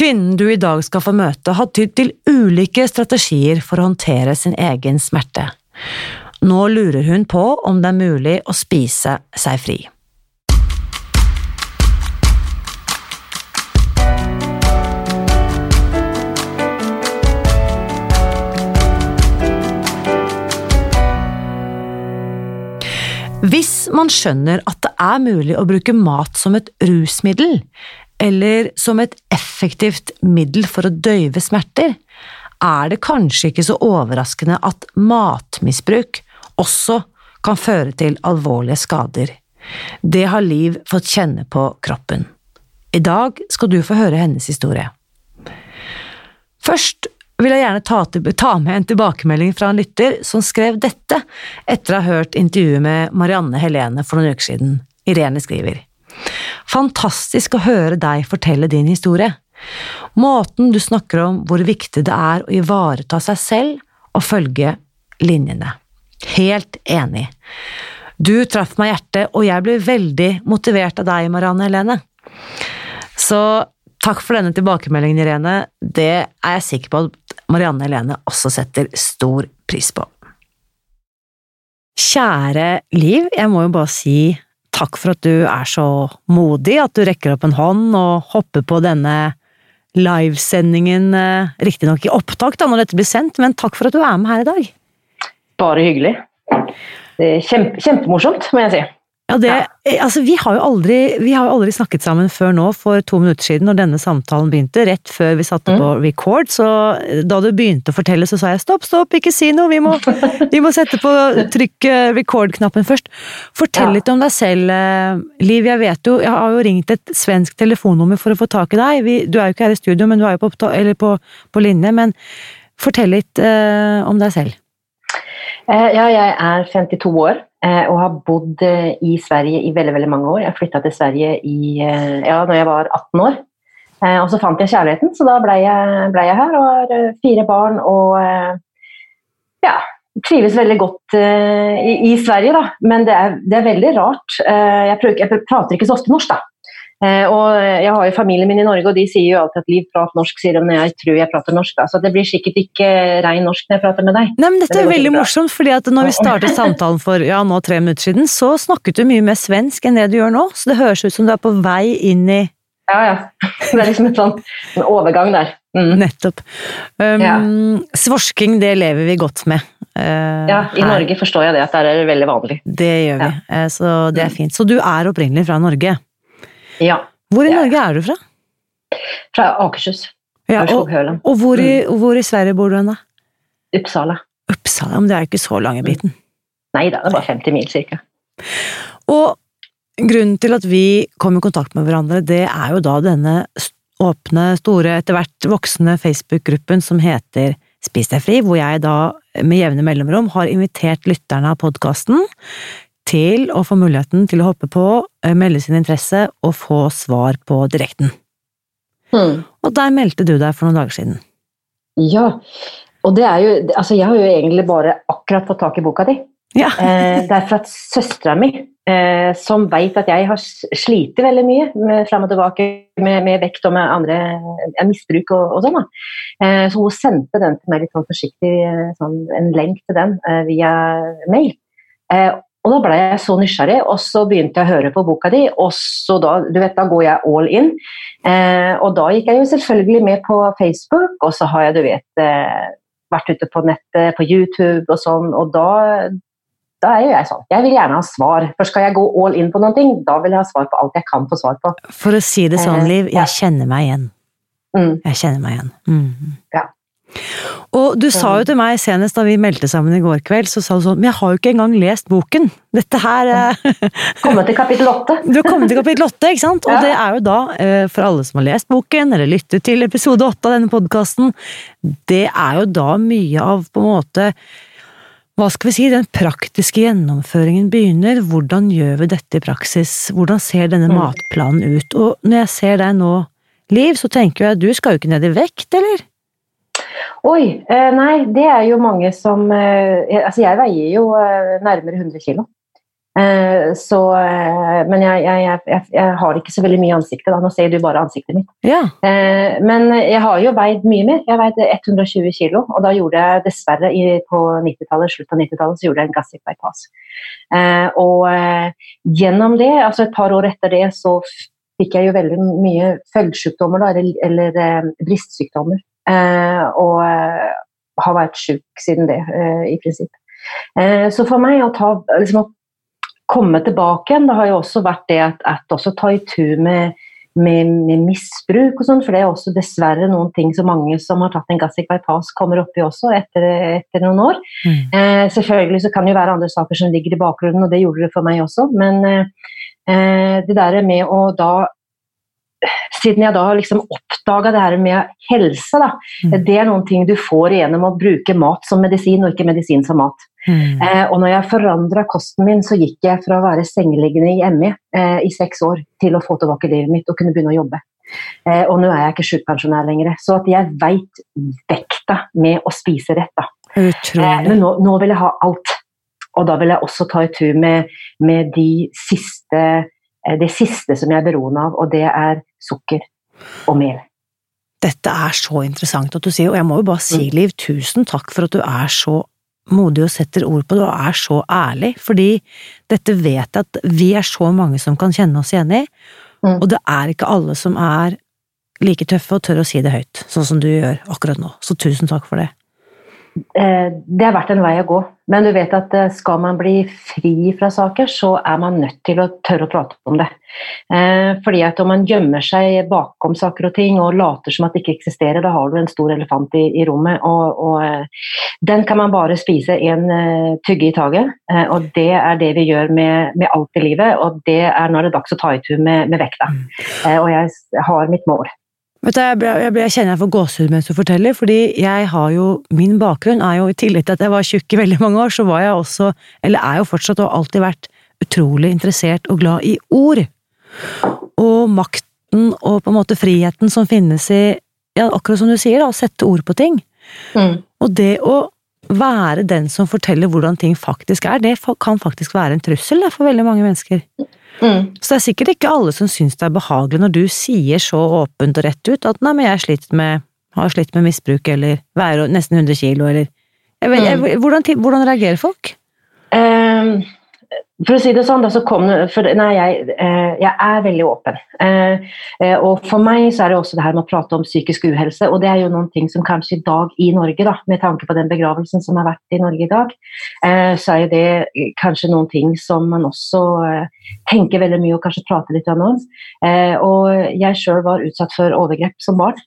Kvinnen du i dag skal få møte, har tydd til ulike strategier for å håndtere sin egen smerte. Nå lurer hun på om det er mulig å spise seg fri. Hvis man skjønner at det er mulig å bruke mat som et rusmiddel, eller som et effektivt middel for å døyve smerter, er det kanskje ikke så overraskende at matmisbruk også kan føre til alvorlige skader. Det har Liv fått kjenne på kroppen. I dag skal du få høre hennes historie. Først vil jeg gjerne ta, til, ta, med en tilbakemelding fra en lytter som skrev dette etter å ha hørt intervjuet med Marianne Helene for noen uker siden. Irene skriver Fantastisk å høre deg fortelle din historie. Måten du snakker om hvor viktig det er å ivareta seg selv og følge linjene. Helt enig. Du traff meg i hjertet, og jeg ble veldig motivert av deg, Marianne Helene. Så takk for denne tilbakemeldingen, Irene. Det er jeg sikker på at Marianne Helene også setter stor pris på. Kjære Liv, jeg må jo bare si takk for at du er så modig, at du rekker opp en hånd og hopper på denne livesendingen, eh, riktignok i opptak da, når dette blir sendt, men takk for at du er med her i dag. Bare hyggelig. Kjempe, kjempemorsomt, må jeg si. Ja, det, eh, altså, vi, har aldri, vi har jo aldri, snakket sammen før nå, for to minutter siden, når denne samtalen begynte. Rett før vi satte mm. på record. Så eh, da du begynte å fortelle, så sa jeg stopp, stopp, ikke si noe! Vi må, vi må sette på trykke record-knappen først. Fortell litt om deg selv, eh, Liv. Jeg vet jo, jeg har jo ringt et svensk telefonnummer for å få tak i deg. Vi, du er jo ikke her i studio, men du er jo på, på, på linje. Men fortell litt uh, om deg selv. Ja, jeg er 52 år. Eh, og har bodd eh, i Sverige i veldig veldig mange år. Jeg flytta til Sverige i, eh, ja, når jeg var 18 år. Og så fant jeg kjærligheten, så da ble jeg, ble jeg her og har fire barn. Og ja, trives veldig godt i, i Sverige, da. Men det er, det er veldig rart. Jeg, jeg prater ikke så ofte norsk, da. Eh, og jeg har jo familien min i Norge, og de sier jo alltid at Liv prater norsk, sier de når jeg tror jeg prater norsk. Da. Så det blir sikkert ikke rein norsk når jeg prater med deg. Nei, men Dette det er veldig morsomt, fordi at når vi startet samtalen for ja, nå tre minutter siden, så snakket du mye mer svensk enn det du gjør nå. Så det høres ut som du er på vei inn i Ja, ja. Det er liksom et sånn, en overgang der. Mm. Nettopp. Um, ja. Svorsking, det lever vi godt med. Uh, ja, i her. Norge forstår jeg det, at det er veldig vanlig. Det gjør vi, ja. så det er mm. fint. Så du er opprinnelig fra Norge? Ja. Hvor i Norge er du fra? Fra Akershus. Ja, og, og hvor, i, mm. hvor, i, Sverige bor du hen, da? Uppsala. Uppsala, Men det er jo ikke så lange biten? Nei da, det er bare 50 mil cirka. Og grunnen til at vi kom i kontakt med hverandre, det er jo da denne åpne, store, etter hvert voksende Facebook-gruppen som heter Spis deg fri, hvor jeg da med jevne mellomrom har invitert lytterne av podkasten til å få muligheten til å hoppe på, eh, melde sin interesse og få svar på direkten. Mm. Og der meldte du deg for noen dager siden. Ja, og det er jo Altså, jeg har jo egentlig bare akkurat fått tak i boka di. Ja. eh, det er fra søstera mi, eh, som vet at jeg har slitt veldig mye med, frem og tilbake med, med, vekt og med andre eh, misbruk og, og sånn. Eh, så hun sendte den til meg litt sånn forsiktig, eh, sånn, en lenk til den via mail. Og da ble jeg så nysgjerrig, og så begynte jeg å høre på boka di. Og så da, du vet, da går jeg all in. Eh, og da gikk jeg jo selvfølgelig med på Facebook, og så har jeg du vet, eh, vært ute på nettet, på YouTube og sånn. Og da, da er jo jeg sånn. Jeg vil gjerne ha svar. Først skal jeg gå all in på noen ting, da vil jeg ha svar på alt jeg kan få svar på. For å si det sånn, eh, Liv, jeg kjenner meg igjen. Mm. Jeg kjenner meg igjen. Mm. Ja. Og du sa jo til meg senest da vi meldte sammen i går kveld, så sa du sånn Men jeg har jo ikke engang lest boken! Dette her eh, Kommet til kapittel åtte. Du har kommet til kapittel åtte, ikke sant? Og ja. det er jo da, eh, for alle som har lest boken, eller lyttet til episode åtte av denne podkasten, det er jo da mye av på en måte hva skal vi si, den praktiske gjennomføringen begynner. Hvordan gjør vi dette i praksis? Hvordan ser denne mm. matplanen ut? Og når jeg ser deg nå, Liv, så tenker jeg at du skal jo ikke ned i vekt, eller? Oi, eh, nei, det er jo mange som eh, Altså, jeg veier jo eh, nærmere 100 kg. Så, men jeg, jeg, jeg, jeg, har ikke så veldig mye ansiktet, da. Nå ser du bare ansiktet mitt. Ja. Men jeg har jo veid mye mer. Jeg veide 120 kg, og da gjorde jeg dessverre på 90-tallet, slutt av 90-tallet, så gjorde jeg en gastric bypass. Og gjennom det, altså et par år etter det, så fikk jeg jo veldig mye følgesykdommer, eller, eller bristsykdommer. Og har vært syk siden det, i prinsipp. Så for meg å ta liksom, komme tilbake igjen, det har jo også vært det at, at også ta i tur med, med, med, misbruk og sånn, for det er også dessverre noen ting som mange som har tatt en gastric bypass kommer opp i også etter, etter noen år. Mm. Eh, selvfølgelig så kan det jo være andre saker som ligger i bakgrunnen, og det gjorde det for meg også, men eh, det der med å da siden jeg da har liksom oppdaga det her med helse, da, mm. det er noen ting du får gjennom å bruke mat som medisin, og ikke medisin som mat. Mm. Eh, og når jeg forandra kosten min, så gikk jeg fra å være sengeliggende i ME eh, i seks år til å få tilbake livet mitt og kunne begynne å jobbe. Eh, og nå er jeg ikke sjukpensjonær lenger, så at jeg veit vekta med å spise rett. da. Eh, men nå, nå, vil jeg ha alt. Og da vil jeg også ta i tur med, med de siste, eh, det siste som jeg er beroende av, og det er sukker og mel. Dette er så interessant at du sier, og jeg må jo bare si, mm. Liv, tusen takk for at du er så modig og setter ord på det og er så ærlig, fordi dette vet jeg at vi er så mange som kan kjenne oss igjen i, mm. og det er ikke alle som er like tøffe og tør å si det høyt, sånn som du gjør akkurat nå, så tusen takk for det. Eh, det har vært en vei å gå. Men du vet at eh, skal man bli fri fra saker, så er man nødt til å tørre å prate om det. Eh, fordi at om man gjemmer seg bakom saker og ting og later som at det ikke eksisterer, da har du en stor elefant i, i rommet. Og, og, den kan man bare spise en tygge i taket. Og det er det vi gjør med, med alt i livet. Og det er når det er dags å ta i tur med, med vekta. Mm. Og jeg har mitt mål. Vet du, jeg, jeg, jeg kjenner jeg får gåsehud mens du forteller, fordi jeg har jo Min bakgrunn er jo i tillegg til at jeg var tjukk i veldig mange år, så var jeg også, eller er jo fortsatt og har alltid vært, utrolig interessert og glad i ord. Og makten og på en måte friheten som finnes i, ja, akkurat som du sier, da, å sette ord på ting. Mm. Og det å være den som forteller hvordan ting faktisk er, det kan faktisk være en trussel for veldig mange mennesker. Mm. Så det er sikkert ikke alle som syns det er behagelig når du sier så åpent og rett ut at nei, men jeg slitt med, har slitt med misbruk eller veier nesten 100 kilo eller jeg vet, jeg, mm. hvordan, hvordan, reagerer folk? Um for å si det sånn, da, så kom for, nei, jeg, eh, jeg, er veldig åpen. Eh, eh, og for meg så er det også det her med å prate om psykisk uhelse. Og det er jo noen ting som kanskje i dag i Norge, da, med tanke på den begravelsen som har vært i Norge i dag, så er jo det kanskje noen ting som man også tenker veldig mye og kanskje prater litt om. Og jeg sjøl var utsatt for overgrep som barn,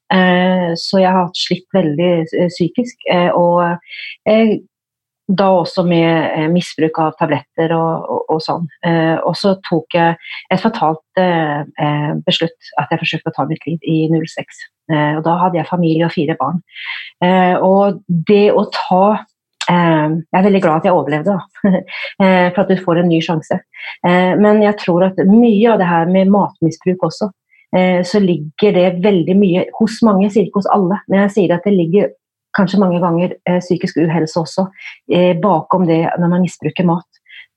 så jeg har slitt veldig psykisk. og da også med eh, misbruk av tabletter og, og, og sånn. Eh, og så tok jeg et fatalt eh, beslutt at jeg forsøkte å ta mitt liv i 06. Eh, og da hadde jeg familie og fire barn. Eh, og det å ta eh, Jeg er veldig glad at jeg overlevde, for at du får en ny sjanse. men jeg tror at mye av det her med matmisbruk også, så ligger det veldig mye hos mange, sier ikke hos alle, men jeg sier at det ligger kanskje mange ganger eh, psykisk uhelse også eh, bakom det når man misbruker mat.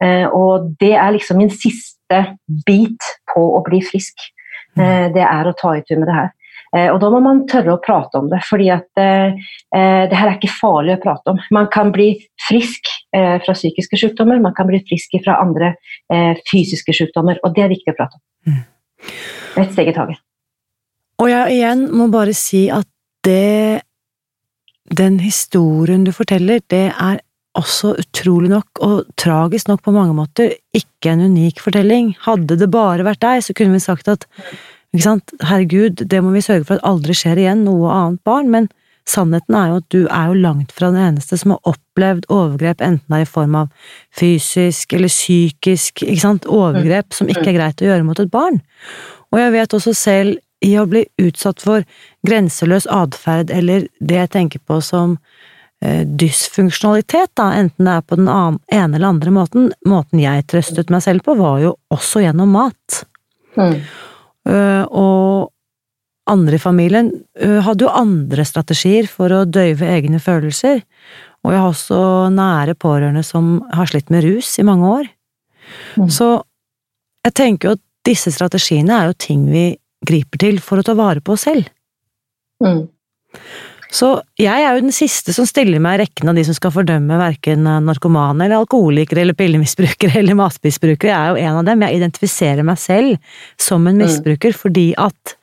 Eh, og det er liksom min siste bit på å bli frisk. Mm. det er å ta i tur med det her. Og da må man tørre å prate om det, fordi at det her er ikke farlig å prate om. Man kan bli frisk fra psykiske sykdommer, man kan bli frisk fra andre fysiske sykdommer, og det er viktig å prate om. Mm. Et steg i taget. Og jeg igjen må bare si at det den historien du forteller, det er også utrolig nok, og tragisk nok på mange måter, ikke en unik fortelling. Hadde det bare vært deg, så kunne vi sagt at herregud, det må vi sørge for at aldri skjer igjen, noe annet barn, men sannheten er jo at du er jo langt fra den eneste som har opplevd overgrep, enten det er i form av fysisk eller psykisk overgrep som ikke er greit å gjøre mot et barn. Og jeg vet også selv i å bli utsatt for grenseløs atferd, eller det jeg tenker på som eh, dysfunksjonalitet, da, enten det er på den ene eller andre måten. Måten jeg trøstet meg selv på, var jo også gjennom mat. Mm. Uh, og andre i familien uh, hadde jo andre strategier for å døyve egne følelser. Og jeg har også nære pårørende som har slitt med rus i mange år. Mm. Så jeg tenker jo at disse strategiene er jo ting vi griper til for å ta vare på oss selv. Mm. Så jeg er jo den siste som stiller meg i rekken av de som skal fordømme verken narkomane eller alkoholikere eller pillemisbrukere eller matmisbrukere. Jeg er jo en av dem. Jeg identifiserer meg selv som en mm. misbruker mm. fordi at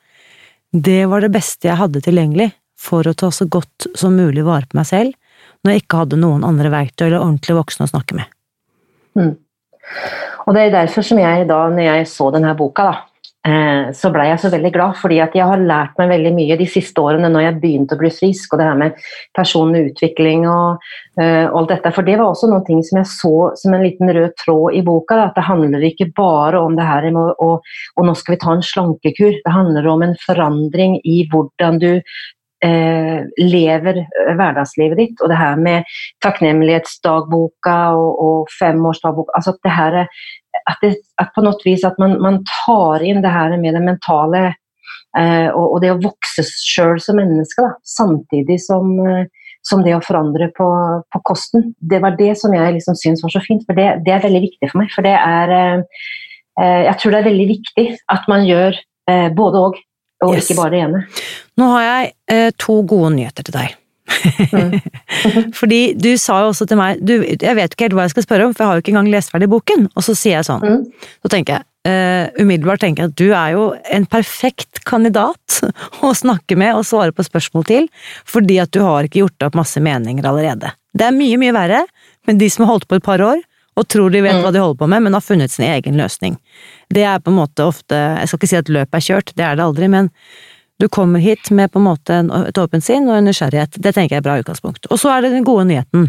det var det beste jeg hadde tilgjengelig for å ta så godt som mulig vare på meg selv, når jeg ikke hadde noen andre verktøy eller ordentlig voksne å snakke med. Mm. Og det er derfor som jeg da, når jeg så denne boka, da, så blei jeg så veldig glad, fordi at jeg har lært meg veldig mye de siste årene når jeg begynte å bli frisk, og det her med personlig utvikling og uh, alt dette. For det var også noen ting som jeg så som en liten rød tråd i boka. Da, at det handler ikke bare om det her med å, og nå skal vi ta en slankekur. Det handler om en forandring i hvordan du uh, lever hverdagslivet ditt. Og det her med takknemlighetsdagboka og, og femårsdagboka. Altså det her at, det, at, på noe vis at man, man, tar inn det her med det mentale eh, og, og, det å vokse sjøl som menneske, da, samtidig som, eh, som, det å forandre på, på, kosten. Det var det som jeg liksom syns var så fint, for det, det, er veldig viktig for meg. For det er eh, eh Jeg tror det er veldig viktig at man gjør eh, både og, og yes. ikke bare det ene. Nå har jeg eh, to gode nyheter til deg. Mm. Fordi du sa jo også til meg du, Jeg vet ikke helt hva jeg skal spørre om, for jeg har jo ikke engang lest ferdig boken. Og så sier jeg sånn. Mm. Så tenker jeg uh, umiddelbart tenker jeg at du er jo en perfekt kandidat å snakke med og svare på spørsmål til, fordi at du har ikke gjort opp masse meninger allerede. Det er mye, mye verre med de som har holdt på et par år og tror de vet mm. hva de holder på med, men har funnet sin egen løsning. Det er på en måte ofte Jeg skal ikke si at løpet er kjørt, det er det aldri, men du kommer hit med på en måte et åpent sinn og en nysgjerrighet. Det tenker jeg er bra utgangspunkt. Og så er det den gode nyheten.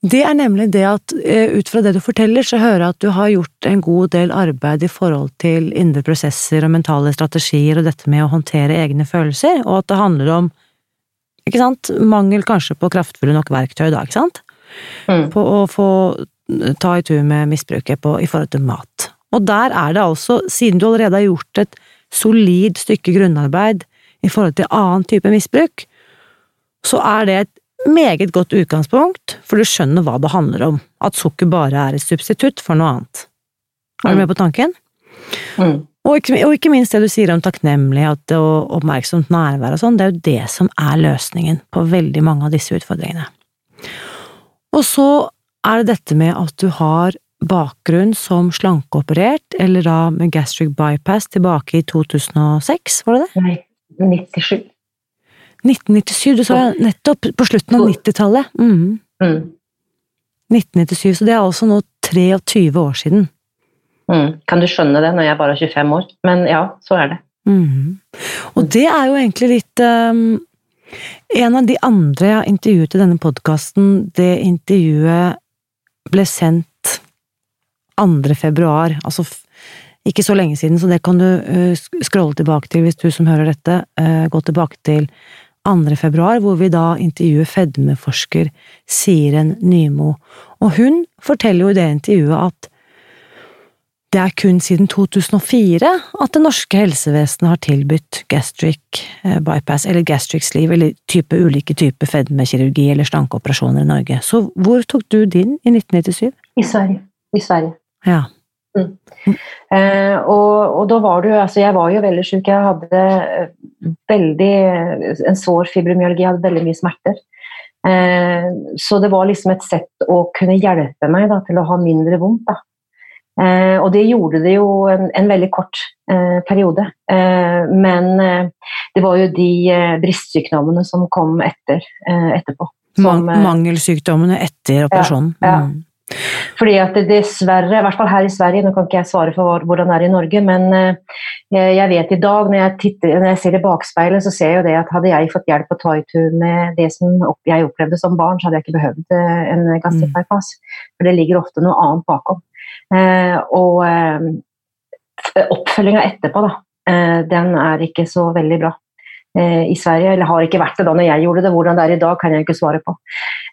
Det er nemlig det at eh, ut fra det du forteller, så hører jeg at du har gjort en god del arbeid i forhold til indre prosesser og mentale strategier og dette med å håndtere egne følelser, og at det handler om ikke sant, mangel kanskje på kraftfulle nok verktøy da, ikke sant? Mm. På å få ta i tur med misbruket på, i forhold til mat. Og der er det altså, siden du allerede har gjort et solid stykke grunnarbeid i forhold til annen type misbruk, så er det et meget godt utgangspunkt, for du skjønner hva det handler om, at sukker bare er et substitutt for noe annet. Er du mm. med på tanken? Mm. Og, ikke, og, ikke, minst det du sier om takknemlighet og oppmerksomt nærvær og sånn, det er jo det som er løsningen på veldig mange av disse utfordringene. Og så er det dette med at du har bakgrunn som slankeoperert, eller da med gastric bypass tilbake i 2006, var det det? Nei, 97. 1997, du sa nettopp på slutten av 90-tallet. Mm. Mm. 1997, så det er altså nå 23 år siden. Mm. Kan du skjønne det når jeg bare er 25 år? Men ja, så er det. Mm. Og det er jo egentlig litt um, En av de andre jeg har intervjuet i denne podkasten, det intervjuet ble sendt 2. februar, altså ikke så lenge siden, så det kan du uh, scrolle tilbake til hvis du som hører dette, uh, gå tilbake til 2. februar, hvor vi da intervjuer fedmeforsker Siren Nymo. Og hun forteller jo i det intervjuet at det er kun siden 2004 at det norske helsevesenet har tilbudt gastric eh, bypass, eller gastric sleeve, eller type, ulike typer fedmekirurgi eller slankeoperasjoner i Norge. Så hvor tok du din i 1997? I Sverige. I Sverige. Ja. Mm. Eh, og, og, da var du Altså, jeg var jo veldig syk. Jeg hadde eh, veldig en sår fibromyalgi, jeg hadde veldig mye smerter. Eh, så det var liksom et sett å kunne hjelpe meg da, til å ha mindre vondt. Eh, og det gjorde det jo en, en veldig kort eh, periode. Eh, men det var jo de bristsykdommene som kom etter, etterpå. Som, Mangelsykdommene etter operasjonen? Ja, ja. Fordi at dessverre, i hvert fall her i Sverige, nå kan ikke jeg svare for hvordan det er i Norge, men eh, jeg vet i dag når jeg, titter, når jeg ser i bakspeilet, så ser jeg jo det at hadde jeg fått hjelp å ta i tur med det som jeg opplevde som barn, så hadde jeg ikke behøvd eh, en gastric mm. For det ligger ofte noe annet bakom. Eh, og oppfølginga etterpå, da, den er ikke så veldig bra. Eh, i Sverige, eller har ikke vært det da når jeg gjorde det. Hvordan det er i dag, kan jeg ikke svare på.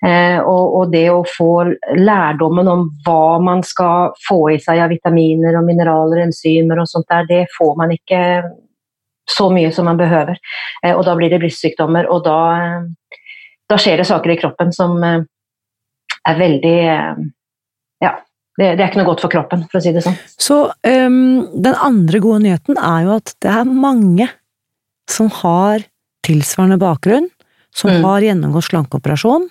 Eh, og, og, det å få lærdommen om hva man skal få i seg av vitaminer og mineraler, enzymer og sånt der, det får man ikke så mye som man behøver. Eh, og da blir det brystsykdommer, og da, da skjer det saker i kroppen som er veldig ja, Det, det, er ikke noe godt for kroppen, for å si det sånn. Så um, den andre gode nyheten er jo at det er mange som har tilsvarende bakgrunn, som mm. har gjennomgått slankeoperasjon.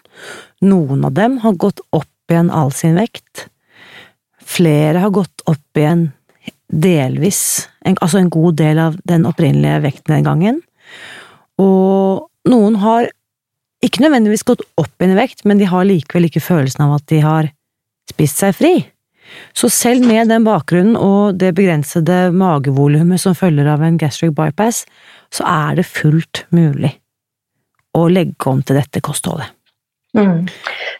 Noen av dem har gått opp igjen all sin vekt. Flere har gått opp igjen delvis, en, altså en god del av den opprinnelige vektnedgangen. Og noen har ikke nødvendigvis gått opp igjen i vekt, men de har likevel ikke følelsen av at de har spist seg fri. Så selv med den bakgrunnen og det begrensede magevolumet som følger av en gastric bypass, så er det fullt mulig å legge om til dette kostholdet. Mm.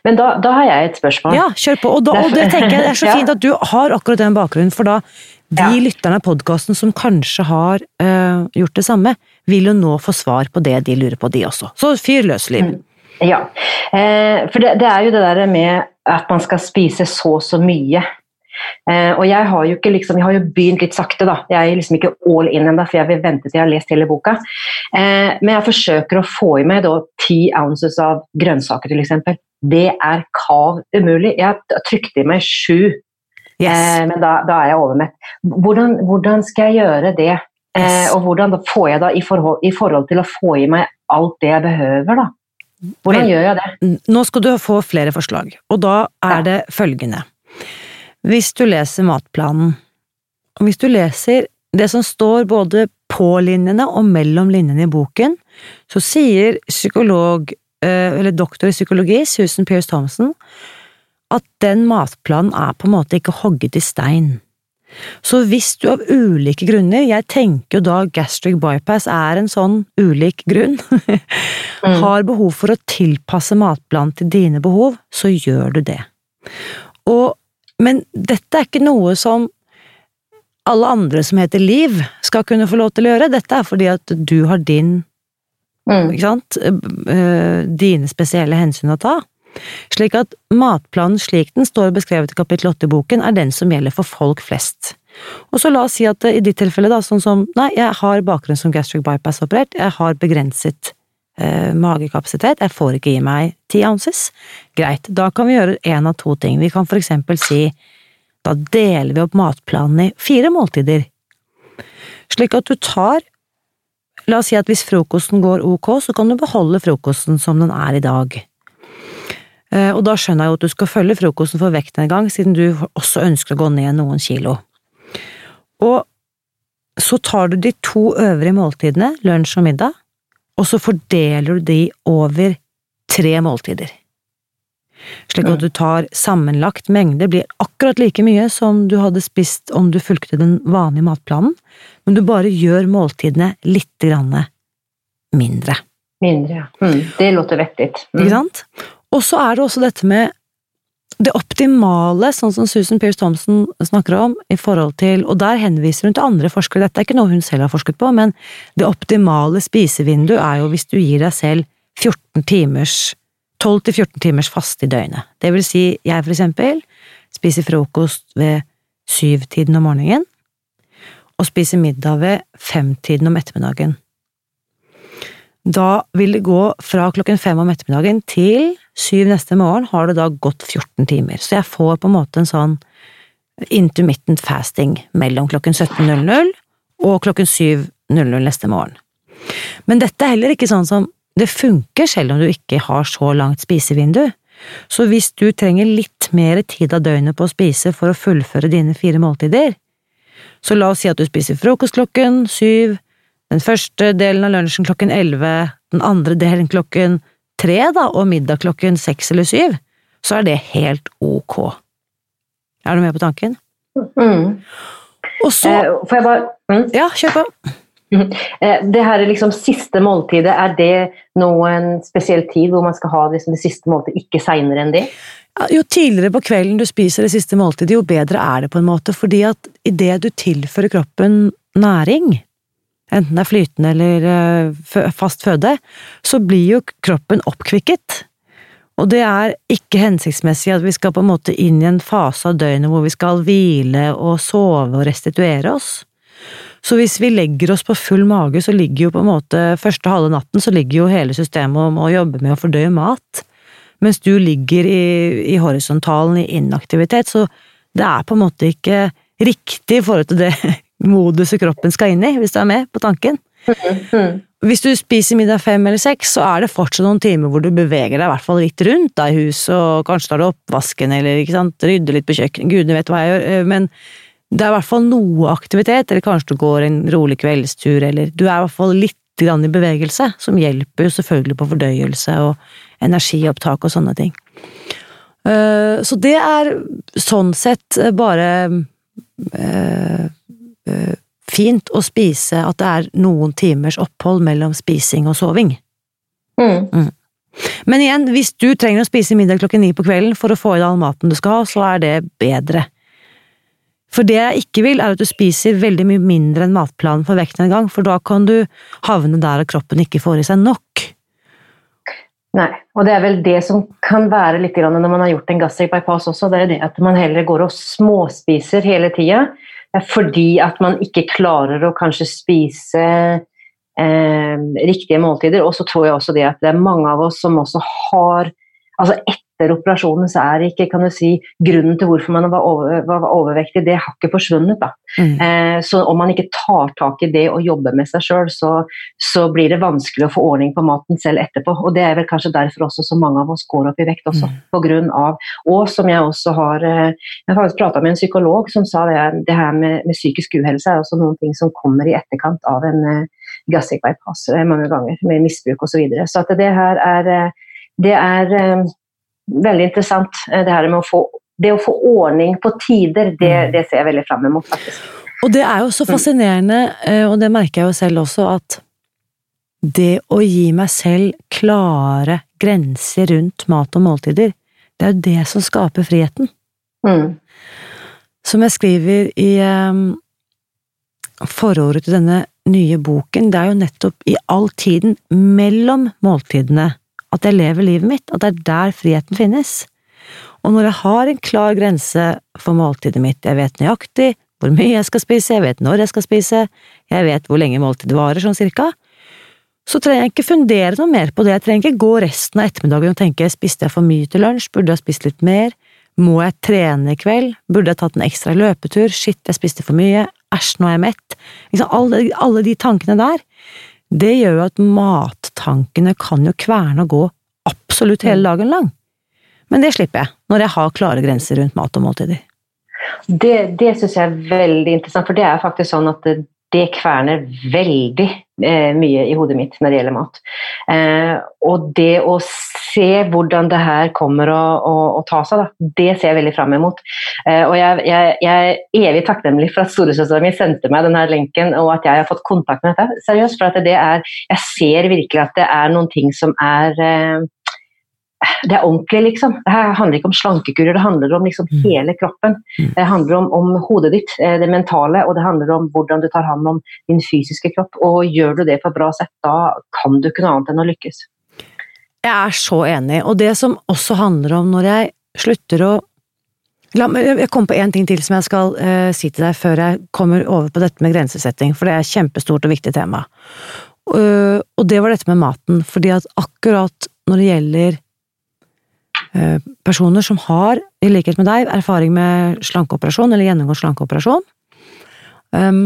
Men da, da, har jeg et spørsmål. Ja, kjør på. Og, da, og det tenker jeg det er så fint at du har akkurat den bakgrunnen, for da de ja. lytterne av podkasten som kanskje har øh, gjort det samme, vil jo nå få svar på det de lurer på, de også. Så fyr løs, Liv. Mm. Ja, eh, for det, det, er jo det der med at man skal spise så så mye. Eh, og jeg har jo ikke liksom, jeg har jo begynt litt sakte, da. Jeg er liksom ikke all in ennå, for jeg vil vente til jeg har lest hele boka. Eh, men jeg forsøker å få i meg da ti ounces av grønnsaker, f.eks. Det er kav umulig. Jeg trykte i meg sju Yes. Eh, men da, da, er jeg overmett. Hvordan, hvordan, skal jeg gjøre det? Eh, yes. og hvordan får jeg da i forhold, i forhold, til å få i meg alt det jeg behøver, da? Hvordan gjør jeg det? Nå skal du få flere forslag, og da er det følgende. Hvis du leser matplanen, og hvis du leser det som står både på linjene og mellom linjene i boken, så sier psykolog, eh, eller doktor i psykologi, Susan Pierce Thompson, at den matplanen er på en måte ikke hogget i stein. Så hvis du av ulike grunner, jeg tenker jo da gastric bypass er en sånn ulik grunn, mm. har behov for å tilpasse matplanen til dine behov, så gjør du det. Og, men dette er ikke noe som alle andre som heter Liv, skal kunne få lov til å gjøre. Dette er fordi at du har din mm. Ikke sant? Eh, dine spesielle hensyn å ta. Slik at matplanen slik den står beskrevet i kapittel 8 i boken, er den som gjelder for folk flest. Og så la oss si at i ditt tilfelle, da, sånn som nei, jeg har bakgrunn som gastric bypass-operert, jeg har begrenset eh, magekapasitet, jeg får ikke gi meg ti ounces. Greit, da kan vi gjøre én av to ting. Vi kan for eksempel si da deler vi opp matplanen i fire måltider. Slik at du tar La oss si at hvis frokosten går ok, så kan du beholde frokosten som den er i dag. Eh, og da skjønner jeg jo at du skal følge frokosten for vekten en gang, siden du også ønsker å gå ned noen kilo. Og så tar du de to øvrige måltidene, lunsj og middag, og så fordeler du de over tre måltider. Slik at du tar sammenlagt mengde blir akkurat like mye som du hadde spist om du fulgte den vanlige matplanen, men du bare gjør måltidene litt grann mindre. Mindre, ja. Mm, det låter vettig. Mm. Ikke sant? Og så er det også dette med det optimale, sånn som Susan Pierce Thompson snakker om, i forhold til Og der henviser hun til andre forskere, dette er ikke noe hun selv har forsket på, men det optimale spisevinduet er jo hvis du gir deg selv 14 timers 12-14 timers faste i døgnet. Det vil si, jeg for eksempel spiser frokost ved syvtiden om morgenen, og spiser middag ved femtiden om ettermiddagen. Da vil det gå fra klokken fem om ettermiddagen til syv neste morgen har det da gått 14 timer. Så jeg får på en måte en sånn intermittent fasting mellom klokken 17.00 og klokken 7.00 neste morgen. Men dette er heller ikke sånn som det funker selv om du ikke har så langt spisevindu. Så hvis du trenger litt mer tid av døgnet på å spise for å fullføre dine fire måltider, så la oss si at du spiser frokost klokken syv, den første delen av lunsjen klokken elleve, den andre delen klokken tre, da, og middag klokken seks eller syv, så er det helt ok. Er du med på tanken? Mm. Og så eh, Får jeg bare mm? Ja, kjør på. Mm. Eh, det her er liksom siste måltidet, er det noen spesiell tid hvor man skal ha liksom det siste måltidet, ikke seinere enn det? Ja, jo tidligere på kvelden du spiser det siste måltidet, jo bedre er det på en måte, fordi at idet du tilfører kroppen næring, enten det er flytende eller eh, fast føde, så blir jo kroppen oppkvikket. Og det er ikke hensiktsmessig at vi skal på en måte inn i en fase av døgnet hvor vi skal hvile og sove og restituere oss. Så hvis vi legger oss på full mage, så ligger jo på en måte første halve natten så ligger jo hele systemet om å jobbe med å fordøye mat. Mens du ligger i, i horisontalen i inaktivitet, så det er på en måte ikke riktig i forhold til det moduset kroppen skal inn i, hvis du er med på tanken. Mm. Hvis du spiser middag fem eller seks, så er det fortsatt noen timer hvor du beveger deg i hvert fall litt rundt da, i huset, og kanskje tar du oppvasken eller ikke sant, rydder litt på kjøkkenet, gudene vet hva jeg gjør, eh, men det er i hvert fall noe aktivitet, eller kanskje du går en rolig kveldstur, eller du er i hvert fall litt grann i bevegelse, som hjelper jo selvfølgelig på fordøyelse og energiopptak og sånne ting. Eh, så det er sånn sett bare eh, fint å spise at det er noen timers opphold mellom spising og soving. Mm. Mm. Men igjen, hvis du trenger å spise middag klokken ni på kvelden for å få i deg all maten du skal ha, så er det bedre. For det jeg ikke vil, er at du spiser veldig mye mindre enn matplanen for vekten en gang, for da kan du havne der at kroppen ikke får i seg nok. Nei, og det er vel det som kan være litt når man har gjort en gastric bypass også, det er det at man heller går og småspiser hele tida fordi at man ikke klarer å kanskje spise eh, riktige måltider. Og så tror jeg også det at det er mange av oss som også har altså etter operasjonen så er ikke kan du si, grunnen til hvorfor man var, over, var overvektig, det har ikke forsvunnet. da. Mm. Eh, så om man ikke tar tak i det og jobber med seg sjøl, så, så, blir det vanskelig å få ordning på maten selv etterpå. Og det er vel kanskje derfor også så mange av oss går opp i vekt også. Mm. På grunn av, og som jeg også har eh, Jeg har faktisk prata med en psykolog som sa det, det her med, med, psykisk uhelse er også noen ting som kommer i etterkant av en uh, gastric bypass eh, mange ganger, med misbruk osv. Så, videre. så at det her er det er veldig interessant. Eh, det her med å få, det å få ordning på tider, det, mm. det ser jeg veldig fram mot, faktisk. Og det er jo så fascinerende, eh, og det merker jeg jo selv også, at det å gi meg selv klare grenser rundt mat og måltider, det er jo det som skaper friheten. Mm. Som jeg skriver i um, forordet til denne nye boken, det er jo nettopp i all tiden mellom måltidene at jeg lever livet mitt, at det er der friheten finnes. Og når jeg har en klar grense for måltidet mitt, jeg vet nøyaktig hvor mye jeg skal spise, jeg vet når jeg skal spise, jeg vet hvor lenge måltidet varer, sånn cirka, så trenger jeg ikke fundere noe mer på det, jeg trenger ikke gå resten av ettermiddagen og tenke spiste jeg for mye til lunsj, burde jeg spist litt mer, må jeg trene i kveld, burde jeg tatt en ekstra løpetur, shit, jeg spiste for mye, æsj, nå er jeg mett, liksom alle, alle de tankene der, det gjør jo at mattankene kan jo kverne og gå absolutt hele mm. dagen lang. Men det slipper jeg, når jeg har klare grenser rundt mat og måltider. Det, det syns jeg er veldig interessant, for det er faktisk sånn at det, kverner veldig eh, mye i hodet mitt når det gjelder mat. Eh, og det å se hvordan det her kommer å, å, å ta seg, da, det ser jeg veldig fram imot. Eh, og jeg, jeg, jeg, er evig takknemlig for at storesøstera mi sendte meg denne lenken, og at jeg har fått kontakt med dette. Seriøst, for at det er, jeg ser virkelig at det er noen ting som er eh, det er ordentlig, liksom. Det handler ikke om slankekurer, det handler om liksom mm. hele kroppen. Mm. Det handler om, om, hodet ditt, eh, det mentale, og det handler om hvordan du tar hånd om din fysiske kropp. Og gjør du det på et bra sett, da kan du ikke noe annet enn å lykkes. Jeg er så enig, og det som også handler om når jeg slutter å La meg, jeg kom på én ting til som jeg skal uh, si til deg før jeg kommer over på dette med grensesetting, for det er et kjempestort og viktig tema. Uh, og det var dette med maten, fordi at akkurat når det gjelder personer som har, i likhet med deg, erfaring med slankeoperasjon eller gjennomgått slankeoperasjon, um,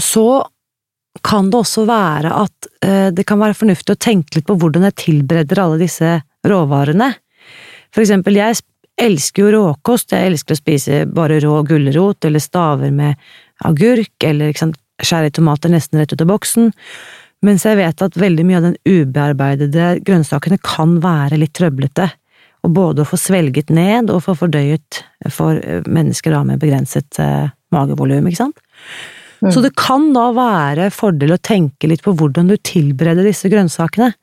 så kan det også være at det kan være fornuftig å tenke litt på hvordan jeg tilbereder alle disse råvarene. For eksempel, jeg elsker jo råkost, jeg elsker å spise bare rå gulrot eller staver med agurk, eller skjære tomater nesten rett ut av boksen, mens jeg vet at veldig mye av den ubearbeidede grønnsakene kan være litt trøblete, og både å få svelget ned og få fordøyet for eh, mennesker da med begrenset eh, magevolum, ikke sant. Mm. Så det kan da være fordel å tenke litt på hvordan du tilbereder disse grønnsakene.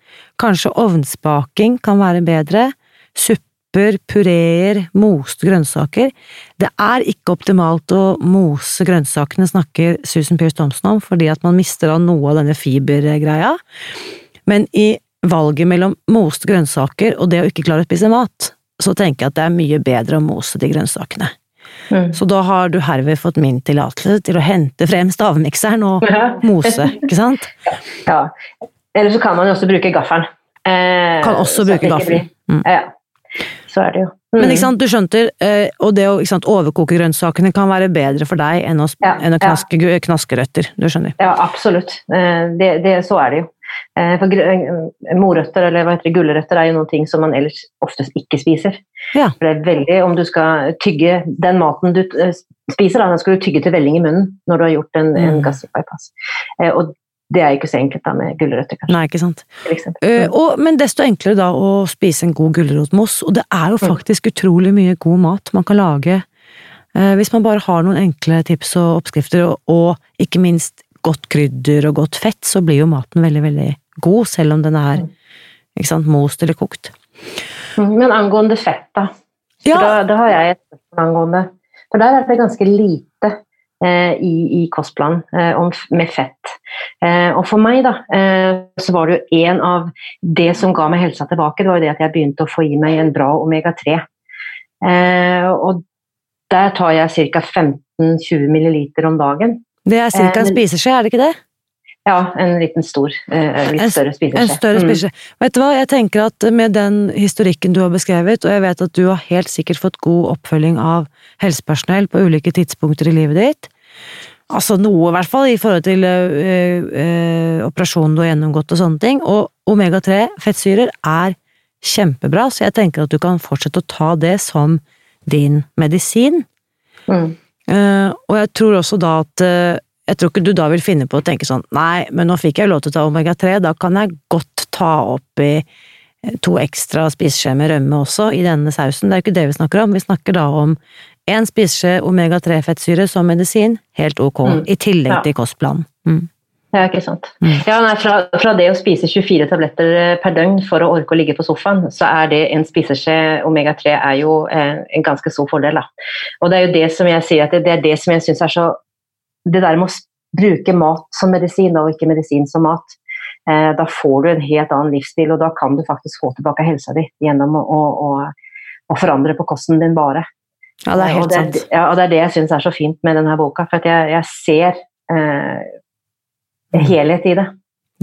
Kanskje ovnsbaking kan være bedre, supper, pureer, moste grønnsaker. Det er ikke optimalt å mose grønnsakene, snakker Susan Pearce Thompson om, fordi at man mister av noe av denne fibergreia. Men i valget mellom moste grønnsaker og det å ikke klare å spise mat, så tenker jeg at det er mye bedre å mose de grønnsakene. Mm. Så da har du herved fått min tillatelse til å hente frem stavmikseren og mose, ikke sant? Ja. Eller så kan man jo også bruke gaffelen. Eh, kan også bruke gaffelen. Mm. Ja. så er det jo. Mm. Men ikke sant, du skjønte, eh, og det å sant, overkoke grønnsakene kan være bedre for deg enn å, ja, enn å knaske, ja. knaskerøtter. Du skjønner? Ja, absolutt. Eh, det, det, så er det jo. Eh, for morøtter, eller hva heter det, gulrøtter er jo noen ting som man ellers oftest ikke spiser. Ja. For det er veldig, Om du skal tygge den maten du spiser, da, skal du tygge til velling i munnen når du har gjort en, en mm. gastric bypass. Og det er ikke så enkelt da med gulrøtter, kanskje. Nei, ikke sant. Uh, og, men desto enklere da å spise en god gulrotmos. Og det er jo mm. faktisk mm. utrolig mye god mat man kan lage uh, hvis man bare har noen enkle tips og oppskrifter, og, og, ikke minst godt krydder og godt fett, så blir jo maten veldig, veldig god, selv om den er mm. sant, most eller kokt. Mm, men angående fett, da. Ja. da. Da har jeg et spørsmål angående For der er det ganske lite Eh, i, i kostplanen eh, med fett. Eh, og for meg da, så var det jo en av det som ga meg helsa tilbake, det var jo det at jeg begynte å få i meg en bra omega-3. Og der tar jeg ca. 15-20 ml om dagen. Det er ca. en spiseskje, er det ikke det? Ja, en liten stor, litt større spiseskje. En større mm. spiseskje. Mm. Vet du hva, jeg tenker at med den historikken du har beskrevet, og jeg vet at du har helt sikkert fått god oppfølging av helsepersonell på ulike tidspunkter i livet ditt, Altså noe, i hvert fall, i forhold til øh, øh, operasjonen du har gjennomgått og sånne ting. Og omega-3 fettsyrer er kjempebra, så jeg tenker at du kan fortsette å ta det som din medisin. Mm. Uh, og jeg tror også da at uh, Jeg tror ikke du da vil finne på å tenke sånn Nei, men nå fikk jeg lov til å ta omega-3, da kan jeg godt ta oppi to ekstra spiseskjeer med rømme også i denne sausen. Det er jo ikke det vi snakker om, vi snakker da om en spiseskje omega-3-fettsyre som medisin, helt ok, mm. i tillegg ja. til kostplanen. Mm. Ja, ikke sant. Mm. Ja, nei, fra, fra, det å spise 24 tabletter eh, per døgn for å orke å ligge på sofaen, så er det en spiseskje omega-3 er jo eh, en ganske stor fordel. Da. Og det er jo det som jeg sier at det, det er det som jeg syns er så Det der med å bruke mat som medisin, og ikke medisin som mat. Eh, da får du en helt annen livsstil, og da kan du faktisk få tilbake helsa di gjennom å, å, å forandre på kosten din bare. Ja, det er helt og det, sant. Ja, og det er det jeg syns er så fint med denne boka, for jeg, jeg, ser eh. Helhet i det.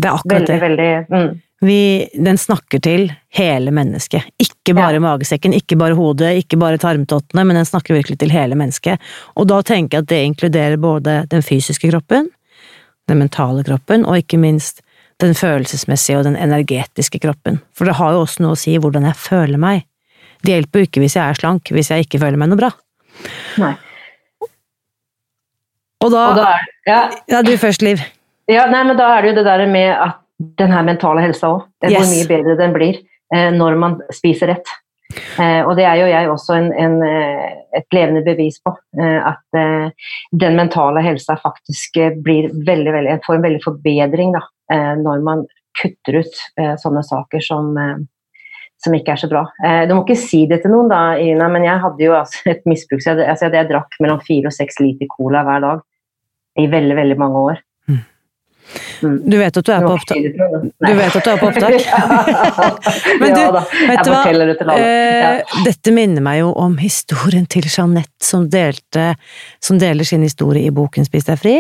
Det er akkurat veldig, det. Veldig, mm. Vi, den snakker til hele mennesket. Ikke bare ja. magesekken, ikke bare hodet, ikke bare tarmtottene, men den snakker virkelig til hele mennesket. Og da tenker jeg at det inkluderer både den fysiske kroppen, den mentale kroppen, og ikke minst den følelsesmessige og den energetiske kroppen. For det har jo også noe å si hvordan jeg føler meg. Det hjelper jo ikke hvis jeg er slank, hvis jeg ikke føler meg noe bra. Nei. Og da, og da er, ja. ja. du først, Liv. Ja, nei, men da er det jo det der med at den her mentale helsa òg. Yes. Hvor mye bedre den blir eh, når man spiser rett. Eh, og det er jo jeg også en, en, eh, et levende bevis på. Eh, at eh, den mentale helsa faktisk eh, blir veldig, veldig, får en veldig forbedring da, når man kutter ut sånne saker som som ikke er så bra. Eh, du må ikke si det til noen, da, Ina, men jeg hadde jo altså et misbruk. Så jeg, altså, jeg drakk mellom fire og seks liter cola hver dag i veldig, veldig mange år. Du vet at du er på opptak? Du vet at du er på opptak? Men du, vet du hva? Eh, dette minner meg jo om historien til Jeanette som, delte, som deler sin historie i boken Spis deg fri,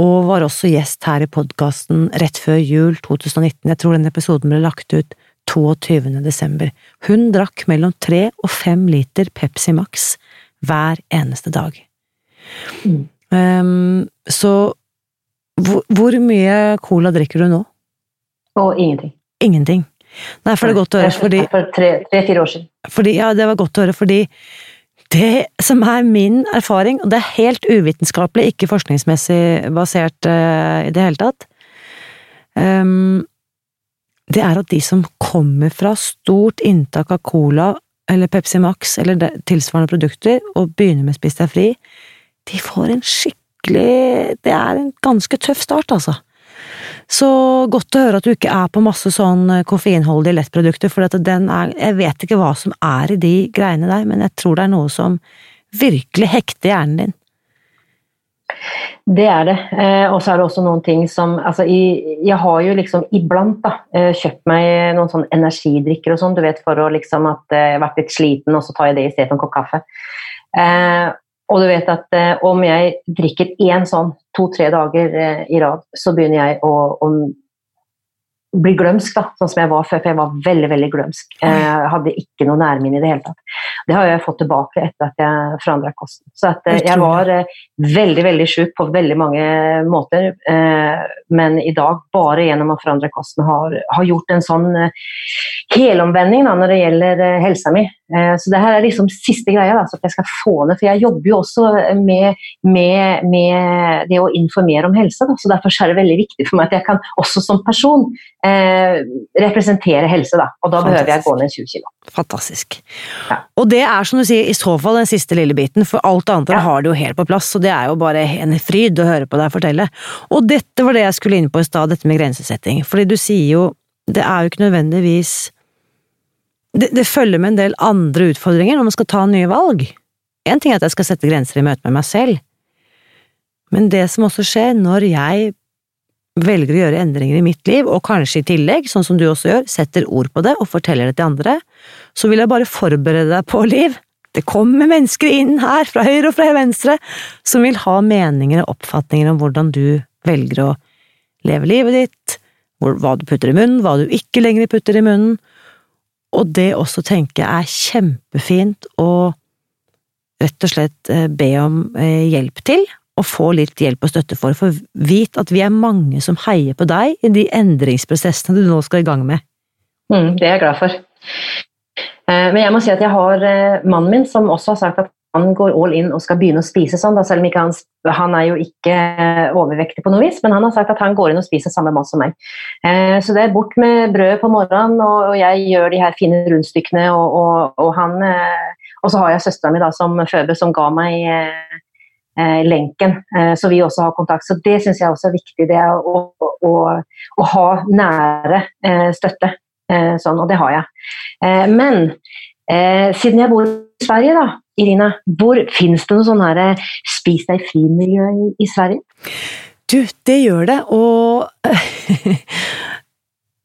og var også gjest her i podkasten rett før jul 2019. Jeg tror den episoden ble lagt ut 22. desember. Hun drakk mellom tre og fem liter Pepsi Max hver eneste dag. Mm. Um, så hvor, hvor, mye cola drikker du nå? Og ingenting. Ingenting. Nei, for det er godt å høre, fordi For tre-fire år siden. Fordi, ja, det var godt å høre, fordi det som er min erfaring, og det er helt uvitenskapelig, ikke forskningsmessig basert uh, i det hele tatt um, det er at de som kommer fra stort inntak av cola eller Pepsi Max eller tilsvarende produkter, og begynner med Spis deg fri, de får en skikkelig Det er en ganske tøff start, altså. Så godt å høre at du ikke er på masse sånn eh, koffeinholdige lettprodukter, for den er Jeg vet ikke hva som er i de greiene der, men jeg tror det er noe som virkelig hekter hjernen din. Det er det. Eh, og så er det også noen ting som altså, Jeg har jo liksom iblant da, eh, kjøpt meg noen sånn energidrikker og sånn, du vet, for å liksom at jeg har vært litt sliten, og så tar jeg det i stedet for en kopp kaffe. Eh, og du vet at eh, om jeg drikker én sånn to-tre dager eh, i rad, så begynner jeg å, å bli glømsk, da, sånn som jeg var før, for jeg var veldig veldig glømsk. Jeg eh, hadde ikke noe nærminne i det hele tatt. Det har jeg fått tilbake etter at jeg forandra kosten. Så at, eh, jeg var eh, veldig veldig sjuk på veldig mange måter, men i dag, bare gjennom å forandre kosten, har, har gjort en sånn helomvending da, når det gjelder helsa mi. Så det her er liksom siste greia, da, så at jeg skal få ned For jeg jobber jo også med, med, med det å informere om helse, da, så derfor er det veldig viktig for meg at jeg kan også som person eh, representere helse, da. Og da Fantastisk. behøver jeg gå ned 20 kg. Fantastisk. Ja. Og det er som du sier, i så fall den siste lille biten, for alt annet ja. har det jo helt på plass, og det er jo bare en fryd å høre på deg fortelle. Og dette var det jeg skulle inn på i stad, dette med grensesetting. Fordi du sier jo, det er jo ikke nødvendigvis det, det følger med en del andre utfordringer når man skal ta nye valg. Én ting er at jeg skal sette grenser i møte med meg selv, men det som også skjer når jeg velger å gjøre endringer i mitt liv, og kanskje i tillegg, sånn som du også gjør, setter ord på det og forteller det til andre, så vil jeg bare forberede deg på, Liv. Det kommer mennesker inn her, fra høyre og fra venstre, som vil ha meninger og oppfatninger om hvordan du velger å leve livet ditt, hva du putter i munnen, hva du ikke lenger putter i munnen, og det også tenker jeg er kjempefint å rett og slett eh, be om eh, hjelp til, og få litt hjelp og støtte for, for vit at vi er mange som heier på deg i de endringsprosessene du nå skal i gang med. Mm, det er jeg glad for. Eh, men jeg må si at jeg har mannen min som også har sagt at han går all in og skal begynne å spise sånn, selv om han, han, er jo ikke overvektig på noe vis, men han har sagt at han går inn og spiser samme mat som meg. Eh, så det er bort med brød på morgenen, og, jeg gjør de her fine rundstykkene, og, og, og han Og så har jeg søstera mi som føder, som ga meg eh, lenken, eh, så vi også har kontakt. Så det syns jeg også er viktig, det å, å, å ha nære eh, støtte. Eh, sånn, og det har jeg. Eh, men eh, siden jeg bor Sverige, da, Irina, hvor finnes det noe sånn her spis deg fri-miljø i, i Sverige? Du, det gjør det, og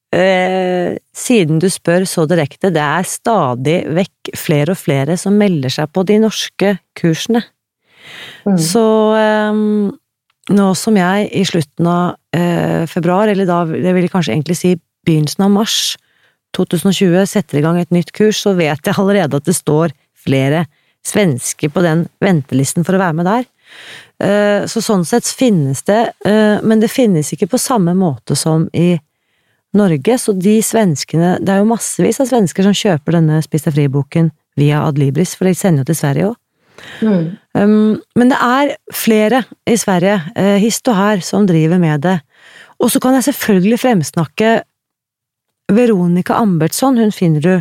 Eh, siden du spør så direkte, det er stadig vekk flere og flere som melder seg på de norske kursene. Mm. Så um, nå som jeg i slutten av uh, februar, eller da det vil jeg kanskje egentlig si begynnelsen av mars 2020, setter i gang et nytt kurs, så vet jeg allerede at det står flere svensker på den ventelisten for å være med der. Uh, så sånn sett finnes det, uh, men det finnes ikke på samme måte som i Norge, så de svenskene Det er jo massevis av svensker som kjøper denne Spis deg fri-boken via Adlibris, for de sender jo til Sverige òg. Mm. Um, men det er flere i Sverige, uh, hist og her, som driver med det. Og så kan jeg selvfølgelig fremsnakke Veronica Ambertsson, hun finner du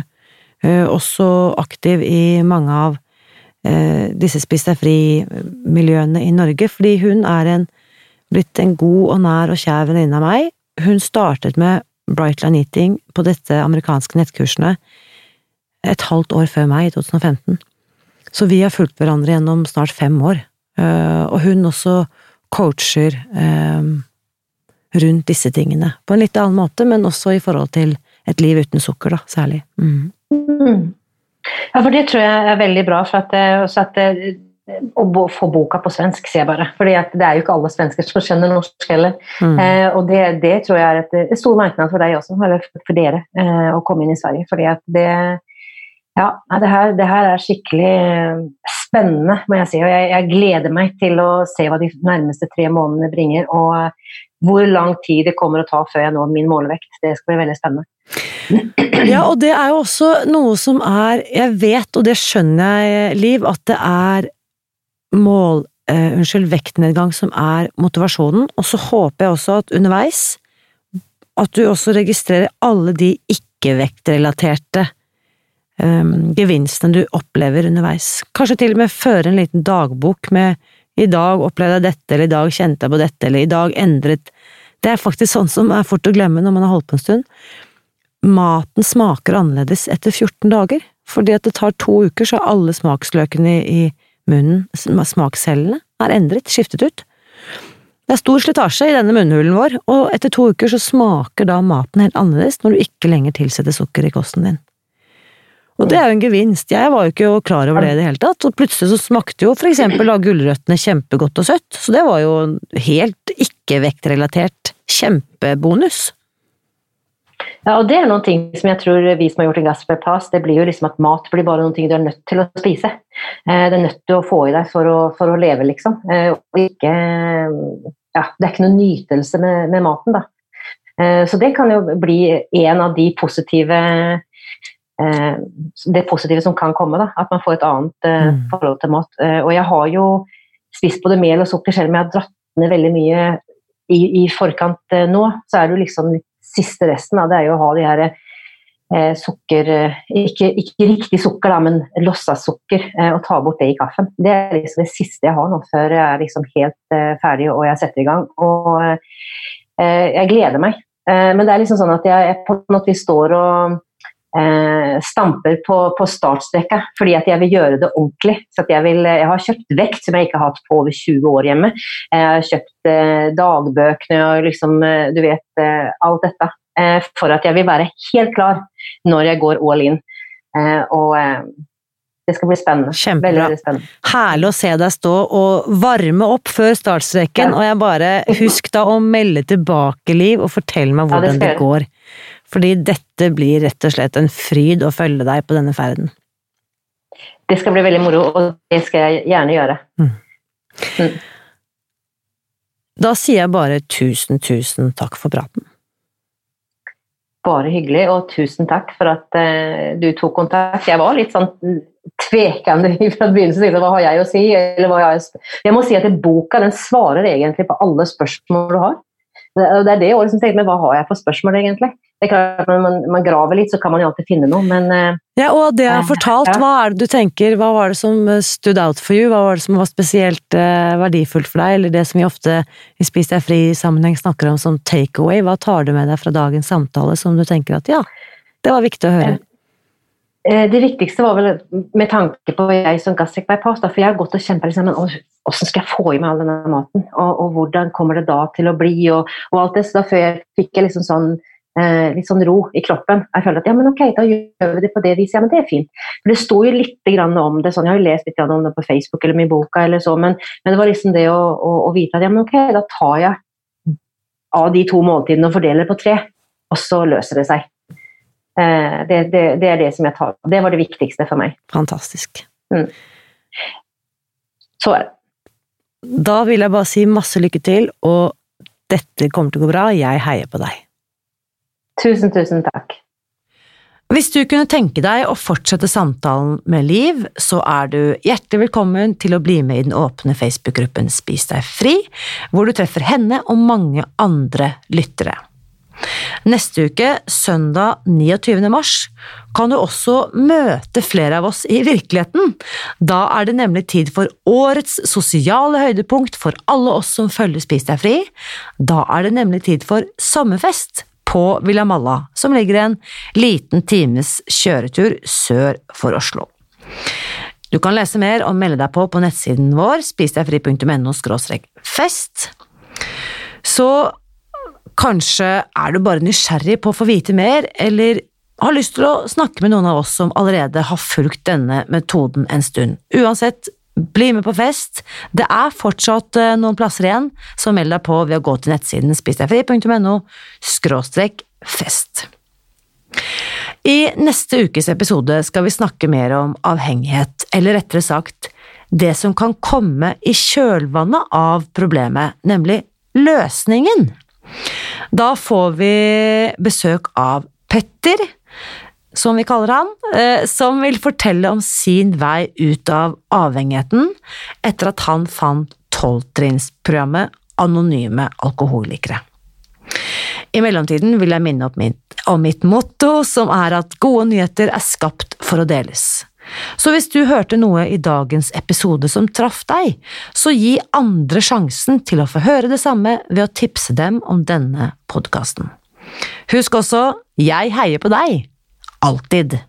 også aktiv i mange av uh, disse Spis deg fri-miljøene i Norge, fordi hun er en, blitt en god og nær og kjær venninne av meg. Hun startet med Brightline Eating på dette amerikanske nettkursene et halvt år før meg, i 2015. Så vi har fulgt hverandre gjennom snart fem år, eh, og hun også coacher eh, rundt disse tingene. På en litt annen måte, men også i forhold til et liv uten sukker, da, særlig. Mm. Mm. Ja, for det tror jeg er veldig bra. for at, eh, at å få boka på svensk, sier jeg bare. For det er jo ikke alle svensker som skjønner norsk heller. Mm. Eh, og det, det, tror jeg er et, et stor merknad for deg også, eller for dere, eh, å komme inn i Sverige. fordi at det ja, det her, det her, er skikkelig eh, spennende, må jeg si. Og jeg, jeg, gleder meg til å se hva de nærmeste tre månedene bringer. Og eh, hvor lang tid det kommer å ta før jeg når min målevekt. Det skal bli veldig spennende. Ja, og det er jo også noe som er Jeg vet, og det skjønner jeg, Liv, at det er mål... Uh, unnskyld, vektnedgang som er motivasjonen. Og så håper jeg også at underveis at du også registrerer alle de ikke-vektrelaterte um, gevinstene du opplever underveis. Kanskje til og med føre en liten dagbok med i dag opplevde jeg dette, eller i dag kjente jeg på dette, eller i dag endret Det er faktisk sånn som er fort å glemme når man har holdt på en stund. Maten smaker annerledes etter 14 dager, fordi at det tar to uker, så er alle smaksløkene i, munnen, smakscellene, er endret, skiftet ut. Det er stor slitasje i denne munnhulen vår, og etter to uker så smaker da maten helt annerledes når du ikke lenger tilsetter sukker i kosten din. Og det er jo en gevinst. Jeg var jo ikke klar over det i det hele tatt, og plutselig så smakte jo for eksempel av gulrøttene kjempegodt og søtt, så det var jo helt ikke-vektrelatert kjempebonus. Ja, og det er noen ting som jeg tror vi som har gjort en gassbypass, det blir jo liksom at mat blir bare noen ting du er nødt til å spise. Eh, det er nødt til å få i deg for å, for å leve, liksom. Eh, og ikke Ja, det er ikke noen nytelse med, med maten, da. Eh, så det kan jo bli en av de positive det positive som kan komme. da, At man får et annet mm. forhold til mat. Og jeg har jo spist både mel og sukker, selv om jeg har dratt ned veldig mye i, i forkant nå. Så er det jo liksom siste resten, da, det er jo å ha de her eh, sukker eh, ikke, ikke, riktig sukker, da, men lossasukker, eh, og ta bort det i kaffen. Det er liksom det siste jeg har nå, før jeg er liksom helt eh, ferdig og jeg setter i gang. Og eh, jeg gleder meg. Eh, men det er liksom sånn at jeg, jeg på en måte står og stamper på, på startstreka fordi at jeg vil gjøre det ordentlig. Så jeg, vil, jeg, har kjøpt vekt som jeg ikke har hatt på over 20 år hjemme. Jeg har kjøpt eh, dagbøkene og liksom, eh, du vet, eh, alt dette. Eh, for at jeg vil være helt klar når jeg går all in. Eh, og eh, det skal bli spennende. Kjempebra. Spennende. Herlig å se deg stå og varme opp før startstreken. Ja. Og jeg bare Husk da å melde tilbake, Liv, og fortell meg hvordan ja, det, det går. Fordi dette blir rett og slett en fryd å følge deg på denne ferden. Det skal bli veldig moro, og det skal jeg gjerne gjøre. Mm. Mm. Da sier jeg bare tusen, tusen takk for praten. Bare hyggelig, og tusen takk for at uh, du tok kontakt. Jeg var litt sånn tvekende fra begynnelsen. Hva har jeg å si? Eller hva jeg... jeg må si at boka den svarer egentlig på alle spørsmål du har. Det er det jeg liksom tenker, men hva har jeg for spørsmål, egentlig? Det er klart, Når man, man, graver litt, så kan man jo alltid finne noe, men eh, Ja, og det jeg har fortalt, hva er det du tenker, hva var det som eh, stood out for you? Hva var det som var spesielt verdifullt for deg, eller det som vi ofte i Spis deg fri-sammenheng snakker om som takeaway? Hva tar du med deg fra dagens samtale som du tenker at ja, det var viktig å høre? Det viktigste var vel med tanke på jeg som gassekveipost, for jeg har gått og kjempa liksom, hvordan skal jeg få i meg all denne maten, og, og, hvordan kommer det da til å bli, og, og alt det. Så da før jeg fikk jeg liksom sånn eh, litt sånn ro i kroppen. Jeg føler at ja, men ok, da gjør vi det på det viset. Ja, men det er fint. For det sto jo litt om det, sånn, jeg har jo lest litt om det på Facebook eller min boka, eller så, men, men, det var liksom det å, å, å, vite at ja, men ok, da tar jeg av de to måltidene og fordeler på tre, og så løser det seg. Eh, det, det, det, er det som jeg tar. Det var det viktigste for meg. Fantastisk. Mm. Så er det. Da vil jeg bare si masse lykke til, og dette kommer til å gå bra. Jeg heier på deg. Tusen, tusen takk. Hvis du kunne tenke deg å fortsette samtalen med Liv, så er du hjertelig velkommen til å bli med i den åpne Facebook-gruppen Spis deg fri, hvor du treffer henne og mange andre lyttere. Neste uke, søndag 29. mars, kan du også møte flere av oss i virkeligheten. Da er det nemlig tid for årets sosiale høydepunkt for alle oss som følger Spis deg fri. Da er det nemlig tid for sommerfest på Villa Malla, som ligger en liten times kjøretur sør for Oslo. Du kan lese mer og melde deg på på nettsiden vår spisdegfri.no fest. Så kanskje er du bare nysgjerrig på å få vite mer, eller har lyst til å snakke med noen av oss som allerede har fulgt denne metoden en stund. Uansett, bli med på fest. Det er fortsatt eh, noen plasser igjen, så meld deg på ved å gå til nettsiden spisdegfri.no fest. I neste ukes episode skal vi snakke mer om avhengighet, eller rettere sagt det som kan komme i kjølvannet av problemet, nemlig løsningen. Da får vi besøk av Petter, som vi kaller han, eh, som vil fortelle om sin vei ut av avhengigheten etter at han fant tolvtrinnsprogrammet Anonyme alkoholikere. I mellomtiden vil jeg minne mitt, om mitt motto, som er at gode nyheter er skapt for å deles. Så hvis du hørte noe i dagens episode som traff deg, så gi andre sjansen til å få høre det samme ved å tipse dem om denne podkasten. Husk også, jeg heier på deg! Alltid.